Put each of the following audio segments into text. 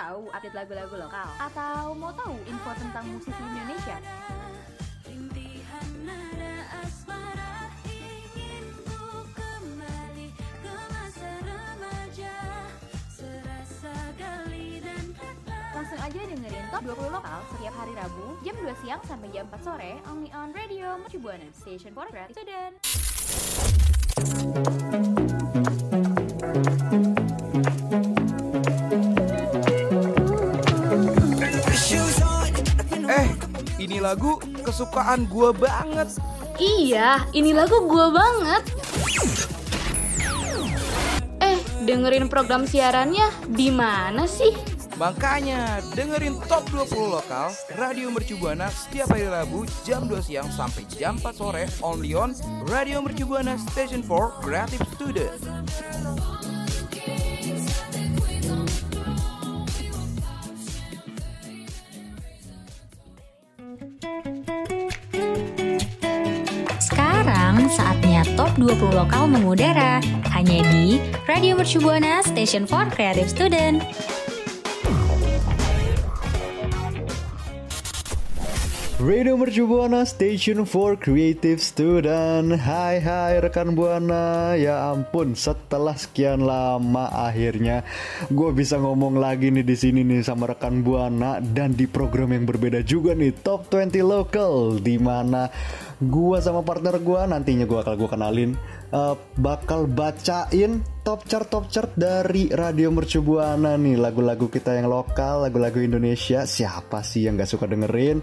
Tahu update lagu-lagu lokal? Atau mau tahu info tentang musisi Indonesia? Langsung aja dengerin Top 20 Lokal setiap hari Rabu jam 2 siang sampai jam 4 sore only on Radio Mercu Buana Station for Creative Student. Ini lagu kesukaan gua banget. Iya, ini lagu gue banget. Eh, dengerin program siarannya di mana sih? Makanya dengerin Top 20 Lokal Radio Mercubuana setiap hari Rabu jam 2 siang sampai jam 4 sore only on Radio Mercubuana Station for Creative Student. Saatnya Top 20 Lokal mengudara Hanya di Radio Mercu Buana Station for Creative Student Radio Mercu Buana Station for Creative Student. Hai hai rekan Buana. Ya ampun, setelah sekian lama akhirnya gue bisa ngomong lagi nih di sini nih sama rekan Buana dan di program yang berbeda juga nih Top 20 Local di mana gue sama partner gue nantinya gue bakal gue kenalin eh, bakal bacain top chart top chart dari Radio Mercu Buana nih lagu-lagu kita yang lokal, lagu-lagu Indonesia. Siapa sih yang gak suka dengerin?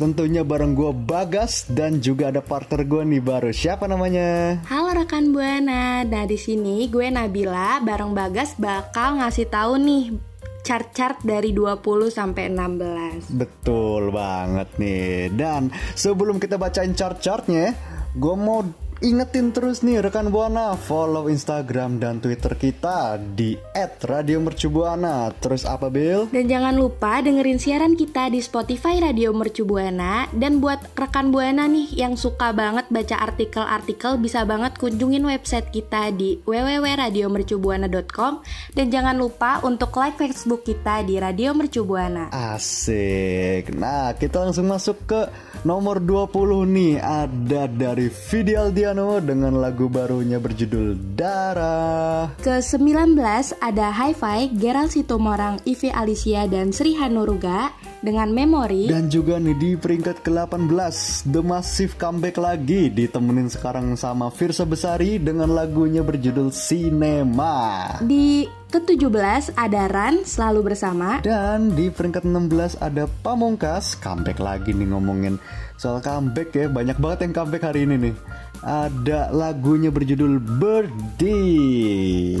Tentunya bareng gue Bagas dan juga ada partner gue nih baru. Siapa namanya? Halo rekan Buana. Nah, di sini gue Nabila bareng Bagas bakal ngasih tahu nih chart-chart dari 20 sampai 16. Betul banget nih. Dan sebelum kita bacain chart-chartnya, gue mau ingetin terus nih rekan Buana follow Instagram dan Twitter kita di @radiomercubuana. Terus apa Bill? Dan jangan lupa dengerin siaran kita di Spotify Radio Mercu Buana dan buat rekan Buana nih yang suka banget baca artikel-artikel bisa banget kunjungin website kita di www.radiomercubuana.com dan jangan lupa untuk like Facebook kita di Radio Mercu Buana. Asik. Nah, kita langsung masuk ke nomor 20 nih. Ada dari Fidel Dengan lagu barunya berjudul Darah. Ke-19 ada Hi-Fi, Gerald Sitomorang, Ivi Alicia, dan Sri Hanuruga dengan Memori. Dan juga nih di peringkat ke-18 The Massive comeback lagi ditemenin sekarang sama Firsa Besari dengan lagunya berjudul Cinema. Di ke-17 ada Ran, Selalu Bersama. Dan di peringkat 16 ada Pamungkas Comeback lagi nih ngomongin soal comeback ya Banyak banget yang comeback hari ini nih Ada lagunya berjudul Birdie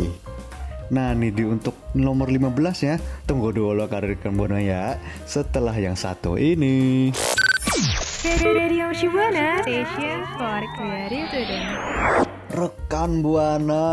Nah nih di untuk nomor 15 ya. Tunggu dulu karir Buana ya. Setelah yang satu ini. Radio Shibuana Station for Creative. Student. Rekan Buana,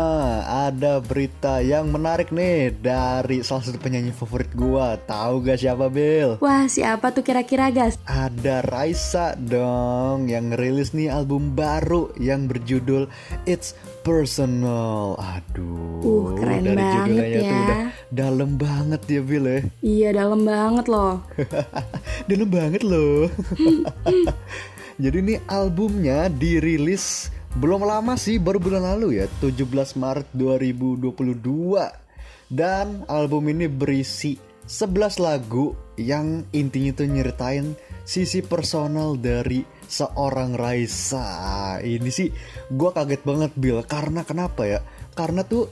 ada berita yang menarik nih dari salah satu penyanyi favorit gua. Tahu gak siapa Bill? Wah, siapa tuh kira-kira, Gas? Ada Raisa dong yang ngerilis nih album baru yang berjudul It's Personal. Aduh, Uh, keren dari banget judulnya tuh ya. udah dalam banget ya Bill ya. Iya, dalam banget loh. dalam banget loh. Jadi ini albumnya dirilis belum lama sih, baru bulan lalu ya, 17 Maret 2022. Dan album ini berisi 11 lagu yang intinya tuh nyeritain sisi personal dari seorang Raisa. Ini sih gue kaget banget Bill, karena kenapa ya? Karena tuh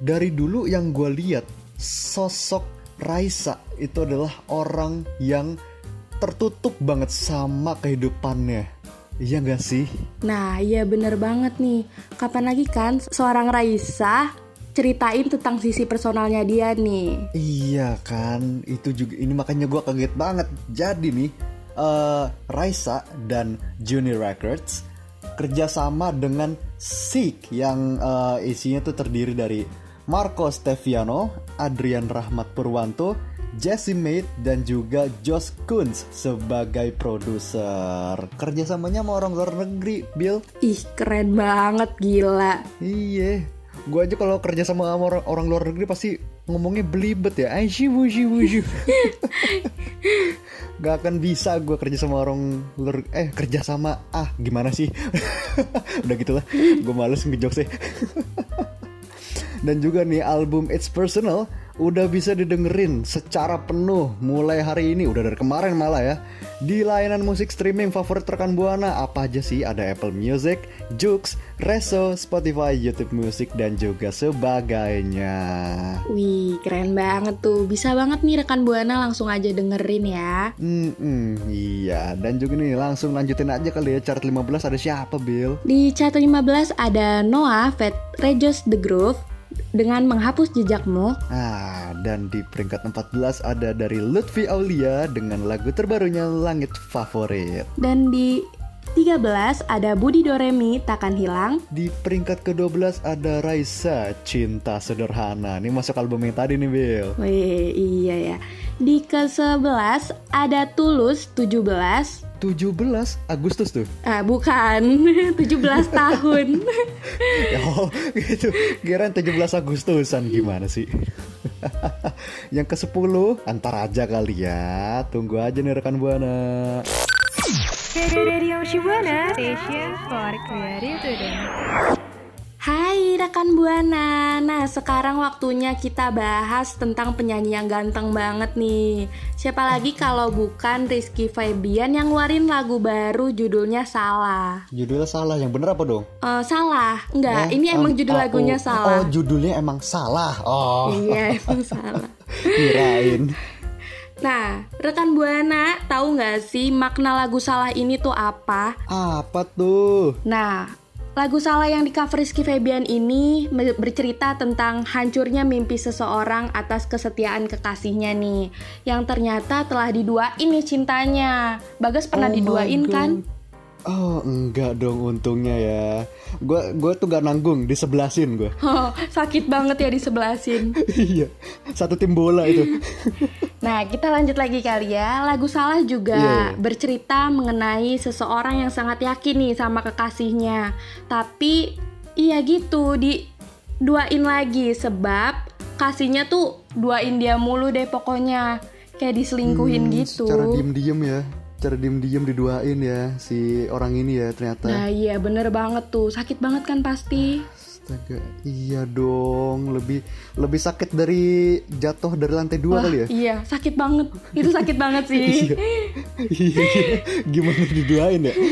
dari dulu yang gue lihat sosok Raisa itu adalah orang yang tertutup banget sama kehidupannya. Iya gak sih? Nah, iya bener banget nih. Kapan lagi kan seorang Raisa ceritain tentang sisi personalnya dia nih. Iya kan, itu juga ini makanya gue kaget banget. Jadi nih, eh, Raisa dan Juni Records kerjasama dengan Sik yang eh, isinya tuh terdiri dari Marco Steviano, Adrian Rahmat Purwanto, Jesse Mate dan juga Josh Kunz sebagai produser. Kerjasamanya sama orang luar negeri, Bill. Ih, keren banget, gila. Iya. gue aja kalau kerja sama orang, orang luar negeri pasti ngomongnya belibet ya Aishi wushi wushi Gak akan bisa gue kerja sama orang luar Eh kerja sama Ah gimana sih Udah gitulah Gue males ngejokesnya Dan juga nih album It's Personal udah bisa didengerin secara penuh mulai hari ini udah dari kemarin malah ya di layanan musik streaming favorit rekan buana apa aja sih ada Apple Music, Joox, Reso, Spotify, YouTube Music dan juga sebagainya. Wih keren banget tuh bisa banget nih rekan buana langsung aja dengerin ya. Hmm, hmm, iya dan juga nih langsung lanjutin aja kali ya chart 15 ada siapa Bill? Di chart 15 ada Noah, Fat Regis The Groove, dengan menghapus jejakmu. Ah, dan di peringkat 14 ada dari Lutfi Aulia dengan lagu terbarunya Langit Favorit. Dan di 13 ada Budi Doremi Takkan Hilang. Di peringkat ke-12 ada Raisa Cinta Sederhana. Ini masuk album yang tadi nih, Bill. Wih, iya ya. Di ke-11 ada Tulus 17. 17 Agustus tuh. Ah, bukan. 17 tahun. oh, gitu. Kirain 17 Agustusan gimana sih? yang ke-10 antar aja kali ya. Tunggu aja nih rekan Buana. Radio Shibuana Station for Creative Student. Rekan Buana, nah sekarang waktunya kita bahas tentang penyanyi yang ganteng banget nih Siapa lagi kalau bukan Rizky Febian yang ngeluarin lagu baru judulnya Salah Judulnya salah, yang bener apa dong? uh, Salah, enggak, Eh, ini emang oh, judul oh, lagunya oh, salah Oh, judulnya emang salah. Oh, Iya emang salah kirain. Nah, rekan Buana tahu nggak sih makna lagu Salah ini tuh apa? Apa tuh? Nah, lagu Salah yang di cover Rizky Febian ini bercerita tentang hancurnya mimpi seseorang atas kesetiaan kekasihnya nih, yang ternyata telah diduain nih cintanya. Bagas pernah Oh diduain kan? Oh, enggak dong untungnya ya. Gua gua tuh gak nanggung, disebelasin gue. Oh, sakit banget ya disebelasin. Iya, satu tim bola itu. Nah, kita lanjut lagi kali ya. Lagu Salah juga Iya, iya. bercerita mengenai seseorang yang sangat yakin nih sama kekasihnya. Tapi iya gitu, diduain lagi sebab kasihnya tuh duain dia mulu deh pokoknya. Kayak diselingkuhin Hmm, gitu. Secara diem-diem ya. Cara diem-diem diduain ya si orang ini ya ternyata. Nah, iya bener banget tuh. Sakit banget kan pasti. Astaga, iya dong. Lebih lebih sakit dari jatuh dari lantai dua Wah, kali ya. Iya, sakit banget. Itu sakit banget sih. Iya. Iya, iya. Gimana diduain ya?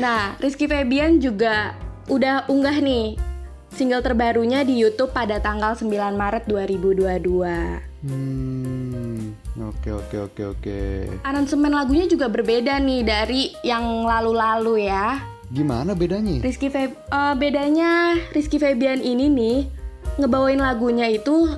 Nah, Rizky Febian juga udah unggah nih single terbarunya di YouTube pada tanggal 9 Maret 2022. Hmm, oke oke oke oke. Aransemen lagunya juga berbeda nih dari yang lalu-lalu ya. Gimana bedanya? Rizky Feb eh, bedanya Rizky Febian ini nih ngebawain lagunya itu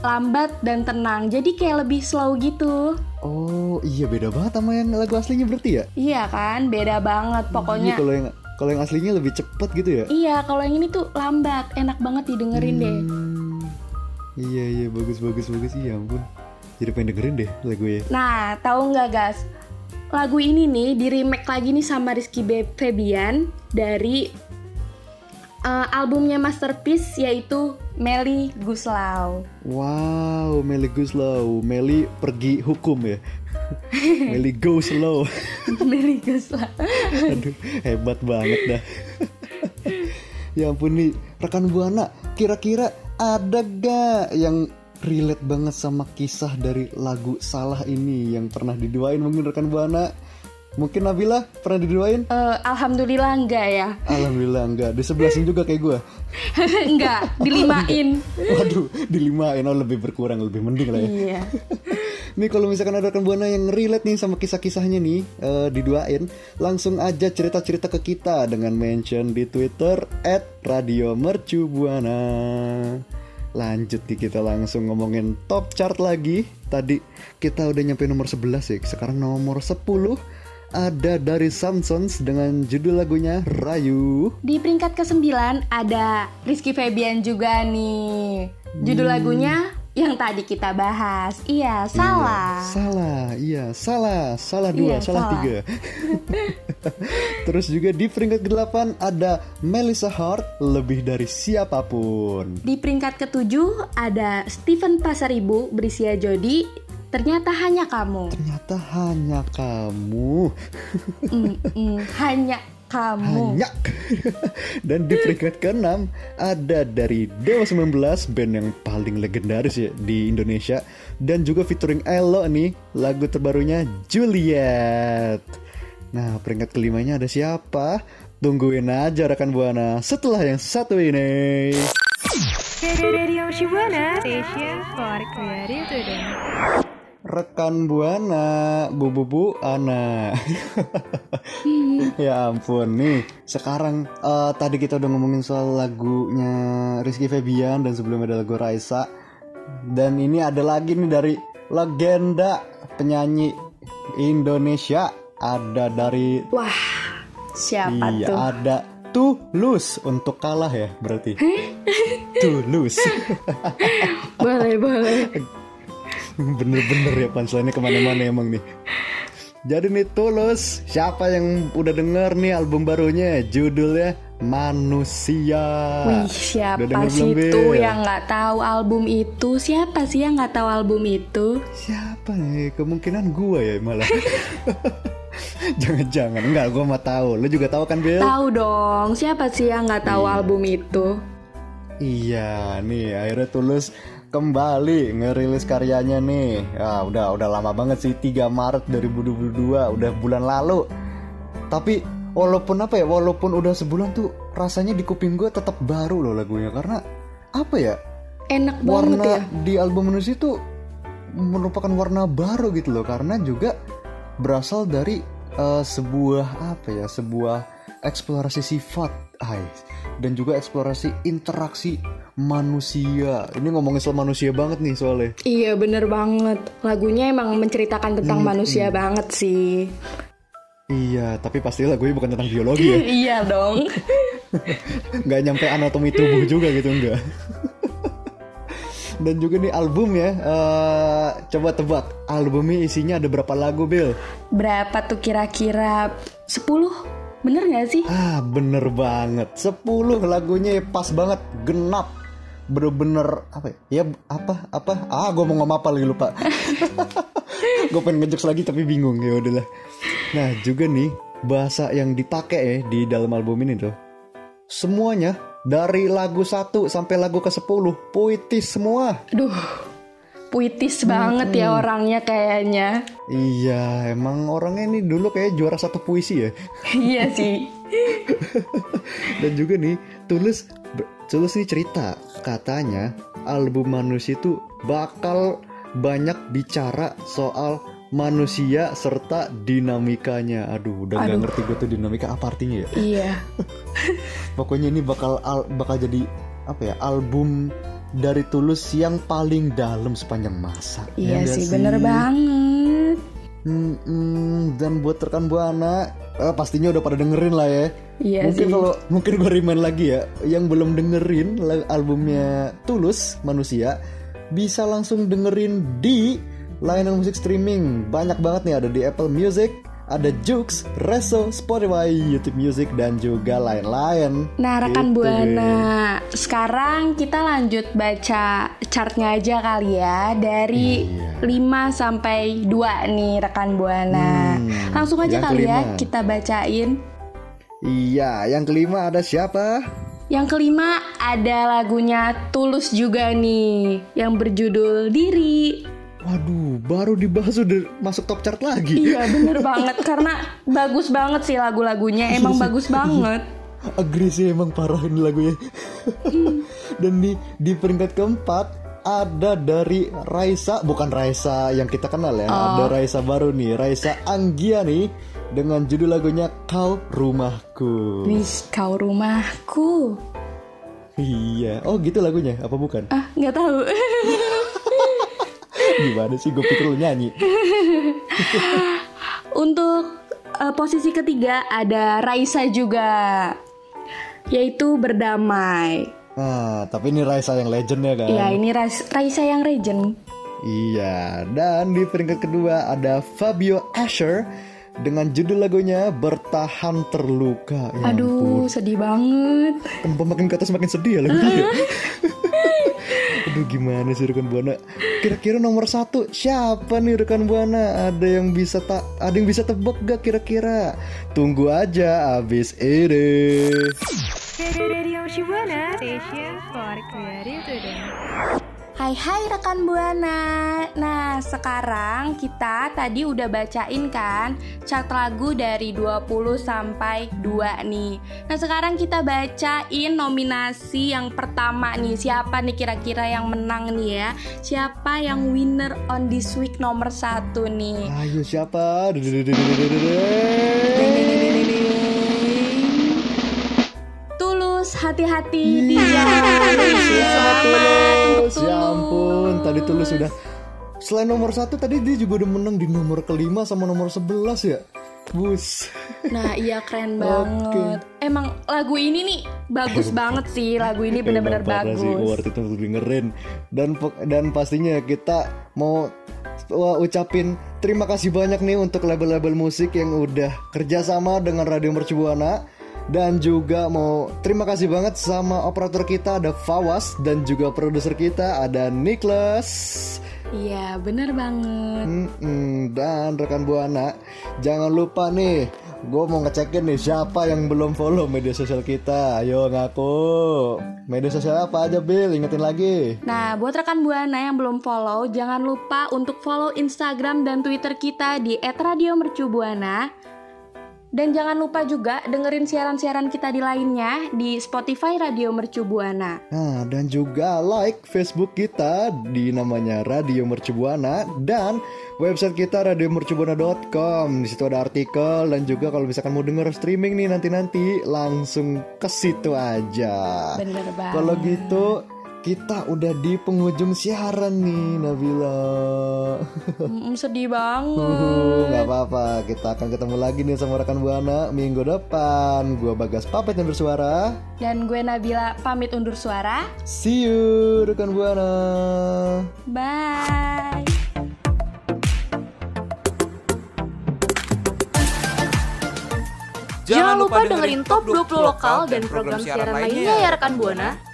lambat dan tenang. Jadi kayak lebih slow gitu. Oh iya beda banget sama yang lagu aslinya berarti ya? Iya kan? Beda banget Iya, pokoknya. kalau yang kalau yang aslinya lebih cepet gitu ya? Iya, kalau yang ini tuh lambat, enak banget didengerin deh. Hmm, iya iya bagus bagus bagus iya ampun. Jadi pengen dengerin deh lagu ya. Nah, tahu nggak guys? Lagu ini nih di remake lagi nih sama Rizky Febian dari eh, albumnya Masterpiece yaitu Meli Guslau. Wow, Meli go slow, Meli pergi hukum ya. Meli go slow. Meli Guslau. Aduh, hebat banget dah. ya ampun nih, rekan Buana, kira-kira ada gak yang relate banget sama kisah dari lagu Salah ini yang pernah diduain mungkin rekan Buana? Mungkin Nabila pernah diduain? Eh, Alhamdulillah enggak ya, Alhamdulillah enggak, disebelasin juga kayak gue enggak dilimain. Waduh, dilimain, oh lebih berkurang, lebih mending lah ya iya. Nih kalau misalkan ada rekan buana yang relate nih sama kisah-kisahnya nih eh, diduain, langsung aja cerita-cerita ke kita dengan mention di Twitter @radiomercubuana. Lanjut nih kita langsung ngomongin top chart lagi. Tadi kita udah nyampe nomor 11 ya. Sekarang nomor 10 ada dari Samsons dengan judul lagunya Rayu. Di peringkat ke-9 ada Rizky Febian juga nih. Judul lagunya yang tadi kita bahas. Iya, salah. Iya, salah, iya, salah, salah dua, Iya, salah, salah. tiga. Terus juga di peringkat ke-8 ada Melissa Hart, Lebih Dari Siapa pun. Di peringkat ketujuh ada Stephen Pasaribu Berisia Jodi Ternyata hanya kamu Ternyata hanya kamu. Mm, mm, Hanya kamu Hanya. Dan di peringkat ke-6 ada dari Dewa 19, band yang paling legendaris ya di Indonesia. Dan juga featuring Elo nih, lagu terbarunya Juliet. Nah, peringkat kelimanya ada siapa? Tungguin aja rekan Buana setelah yang satu ini. Radio Shibuana Station for Creative Student. Rekan Buana, Bu Bu Bu Ana. ya ampun nih. Sekarang eh, tadi kita udah ngomongin soal lagunya Rizky Febian dan sebelumnya ada lagu Raisa. Dan ini ada lagi nih dari legenda penyanyi Indonesia. Ada dari Wah siapa iya tuh? ada Tulus untuk kalah ya berarti. Tulus. Boleh boleh Bener-bener ya punchline-nya ke mana-mana emang nih Jadi nih Tulus Siapa yang udah denger nih album barunya Judulnya Manusia Wih siapa Udah sih belum, Bil? yang nggak tahu album itu? Siapa sih yang nggak tahu album itu? Siapa nih Kemungkinan gua ya malah Jangan-jangan Enggak gua mah tahu Lu juga tahu kan Bill Tahu dong. Siapa sih yang nggak tahu Iya. album itu? Iya nih akhirnya Tulus kembali ngerilis karyanya nih. Ya, udah udah lama banget sih 3 Maret 2022 udah bulan lalu. Tapi walaupun apa ya walaupun udah sebulan tuh rasanya di kuping gue tetap baru loh lagunya. Karena apa ya Enak banget warna ya. di album manusia itu merupakan warna baru gitu loh. Karena juga berasal dari eh, sebuah apa ya sebuah eksplorasi sifat ay, dan juga eksplorasi interaksi manusia. Ini ngomongin soal manusia banget nih soalnya. Iya bener banget. Lagunya emang menceritakan tentang Hmm, manusia banget sih. iya tapi pasti lagunya bukan tentang biologi ya. Iya dong. nggak nyampe anatomi tubuh juga gitu enggak dan juga nih album ya eh, coba tebak. Albumnya isinya ada berapa lagu Bill Berapa tuh kira-kira? 10? Bener gak sih? Ah bener banget. 10 lagunya ya pas banget. Genap. Bener-bener Apa ya, ya apa Apa? Ah gue mau ngomong apa lagi lupa. Gue pengen ngejokes lagi tapi bingung. Ya udahlah. Nah juga nih Bahasa yang dipakai ya Di dalam album ini tuh. Semuanya Dari lagu 1 sampai lagu ke 10 Puitis semua. Aduh, puitis banget ya orangnya kayaknya. Iya emang orangnya ini dulu kayak juara satu puisi ya iya sih. Dan juga nih Tulus Tulus nih cerita katanya album manusia itu bakal banyak bicara soal manusia serta dinamikanya. Aduh, udah nggak ngerti gue tuh dinamika apa artinya ya. Iya. Pokoknya ini bakal al- bakal jadi apa ya album dari Tulus yang paling dalam sepanjang masa. Iya Ya nggak sih, bener banget. Hmm, dan buat rekan buana eh, pastinya udah pada dengerin lah ya. Iya mungkin sih. kalau mungkin gue remind lagi ya, yang belum dengerin albumnya Tulus Manusia bisa langsung dengerin di layanan musik streaming. Banyak banget nih ada di Apple Music, ada Joox, Reso, Spotify, YouTube Music dan juga lain-lain. Nah, rekan Gitu Buana, sekarang kita lanjut baca chartnya aja kali ya dari Iya. 5 sampai 2 nih rekan Buana. Hmm, Langsung aja kali ya kelima. kita bacain. Iya, yang kelima ada siapa? Yang kelima ada lagunya Tulus juga nih yang berjudul Diri. Waduh, baru dibahas udah masuk top chart lagi. Iya bener banget karena bagus banget sih lagu-lagunya emang bagus banget. Agree sih emang parah ini lagunya. Dan di di peringkat keempat ada dari Raisa, bukan Raisa yang kita kenal ya. Ada Raisa baru nih, Raisa Anggiani dengan judul lagunya Kau Rumahku. Wis kau rumahku. Iya. Oh, gitu lagunya. Apa bukan? Ah nggak tahu. Gimana sih gue pikir lu nyanyi. Untuk eh, posisi ketiga ada Raisa juga yaitu berdamai. Ah, tapi ini Raisa yang legend ya kan? Ya ini Rais- Raisa yang legend. Iya, dan di peringkat kedua ada Fabio Asher dengan judul lagunya Bertahan Terluka. Ya Aduh, sedih banget. ampun. makin ke atas makin sedih ya lagunya. Aduh gimana sih rekan buana? Kira-kira nomor satu siapa nih rekan buana? Ada yang bisa tak? Ada yang bisa tebak gak kira-kira? Tunggu aja abis ini. Radio Shibuana Station for Creative Student. Hai hai rekan Buana. Nah, sekarang kita tadi udah bacain kan chart lagu dari 20 sampai 2 nih. Nah, sekarang kita bacain nominasi yang pertama nih. Siapa nih kira-kira yang menang nih ya? Siapa yang winner on this week nomor satu nih? Ayo siapa? Tulus, hati-hati di jalan. Untuk Tulus. Ya ampun, tadi Tulus sudah. Selain nomor satu tadi dia juga udah menang di nomor kelima sama nomor sebelas ya? Bus. Nah iya keren banget. Emang lagu ini nih bagus banget sih. Lagu ini parah bagus sih, worth it untuk dengerin. Dan dan pastinya kita mau wah, ucapin terima kasih banyak nih untuk label-label musik yang udah kerjasama dengan Radio Mercu Buana dan juga mau terima kasih banget sama operator kita ada Fawas dan juga produser kita ada Nicholas. Iya bener banget. Mm-mm, dan rekan buana jangan lupa nih gue mau ngecekin nih siapa yang belum follow media sosial kita. Ayo ngaku. Media sosial apa aja Bill ingetin lagi. Nah buat rekan Buana yang belum follow Jangan lupa untuk follow Instagram dan Twitter kita di @radiomercubuana dan jangan lupa juga dengerin siaran-siaran kita di lainnya di Spotify Radio Mercu Buana. Nah, dan juga like Facebook kita di namanya Radio Mercu Buana dan website kita radiomercubuana.com. Di situ ada artikel dan juga kalau misalkan mau denger streaming nih nanti-nanti langsung ke situ aja. Bener banget. Kalau gitu kita udah di penghujung siaran nih Nabila. Mm, sedih banget. Uhuh, nggak apa-apa, kita akan ketemu lagi nih sama rekan Buana minggu depan. Gua Bagas pamit yang bersuara. Dan gue Nabila pamit undur suara. See you rekan Buana. Bye. Jangan lupa dengerin Top 20 Lokal dan program siaran lainnya ya rekan Buana.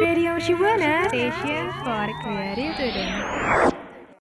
Radio Shibuana Station for Creative Student.